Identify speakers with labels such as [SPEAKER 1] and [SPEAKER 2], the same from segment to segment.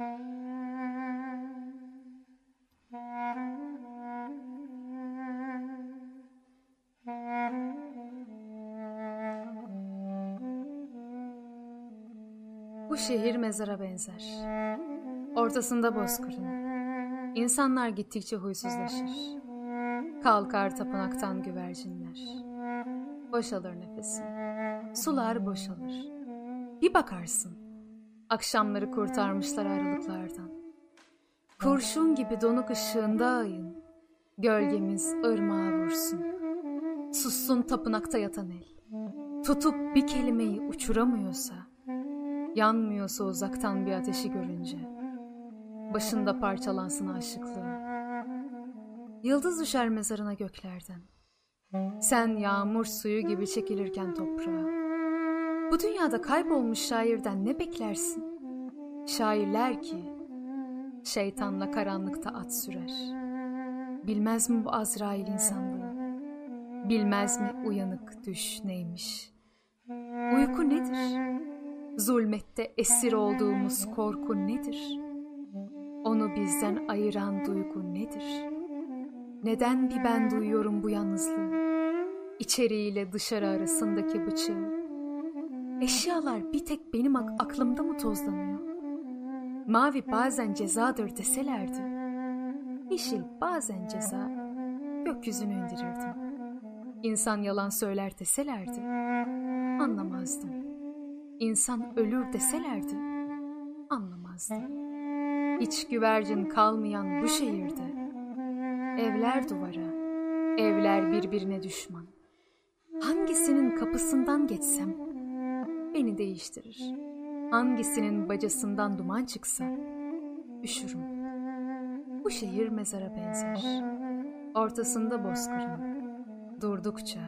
[SPEAKER 1] Bu şehir mezara benzer. Ortasında bozkırın. İnsanlar gittikçe huysuzlaşır. Kalkar tapınaktan güvercinler. Boşalır nefesin. Sular boşalır. Bir bakarsın Akşamları kurtarmışlar ayrılıklardan. Kurşun gibi donuk ışığında ayın. Gölgemiz ırmağa vursun. Sussun tapınakta yatan el. Tutup bir kelimeyi uçuramıyorsa, yanmıyorsa uzaktan bir ateşi görünce, başında parçalansın aşıklığı. Yıldız düşer mezarına göklerden. Sen yağmur suyu gibi çekilirken toprağa. Bu dünyada kaybolmuş şairden ne beklersin? Şairler ki şeytanla karanlıkta at sürer. Bilmez mi bu Azrail insanlığı? Bilmez mi uyanık düş neymiş? Uyku nedir? Zulmette esir olduğumuz korku nedir? Onu bizden ayıran duygu nedir? Neden bir ben duyuyorum bu yalnızlığı? İçeriğiyle dışarı arasındaki bıçağı. Eşyalar bir tek benim ak- aklımda mı tozlanıyor? Mavi bazen cezadır deselerdi. Yeşil bazen ceza, gökyüzünü indirirdim. İnsan yalan söyler deselerdi, anlamazdım. İnsan ölür deselerdi, anlamazdım. Hiç güvercin kalmayan bu şehirde, evler duvara, evler birbirine düşman. Hangisinin kapısından geçsem, beni değiştirir. Hangisinin bacasından duman çıksa, üşürüm. Bu şehir mezara benzer. Ortasında bozkırın. Durdukça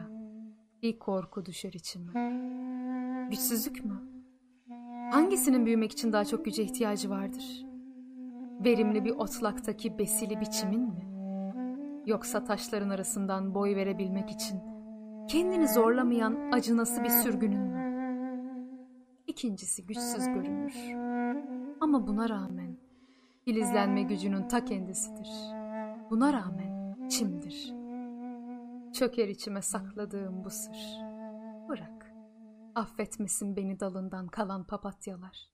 [SPEAKER 1] bir korku düşer içime. Güçsüzlük mü? Hangisinin büyümek için daha çok güce ihtiyacı vardır? Verimli bir otlaktaki besili biçimin mi? Yoksa taşların arasından boy verebilmek için kendini zorlamayan acınası bir sürgünün mü? İkincisi güçsüz görünür. Ama buna rağmen filizlenme gücünün ta kendisidir. Buna rağmen çimdir. Çöker içime sakladığım bu sır. Bırak. Affetmesin beni dalından kalan papatyalar.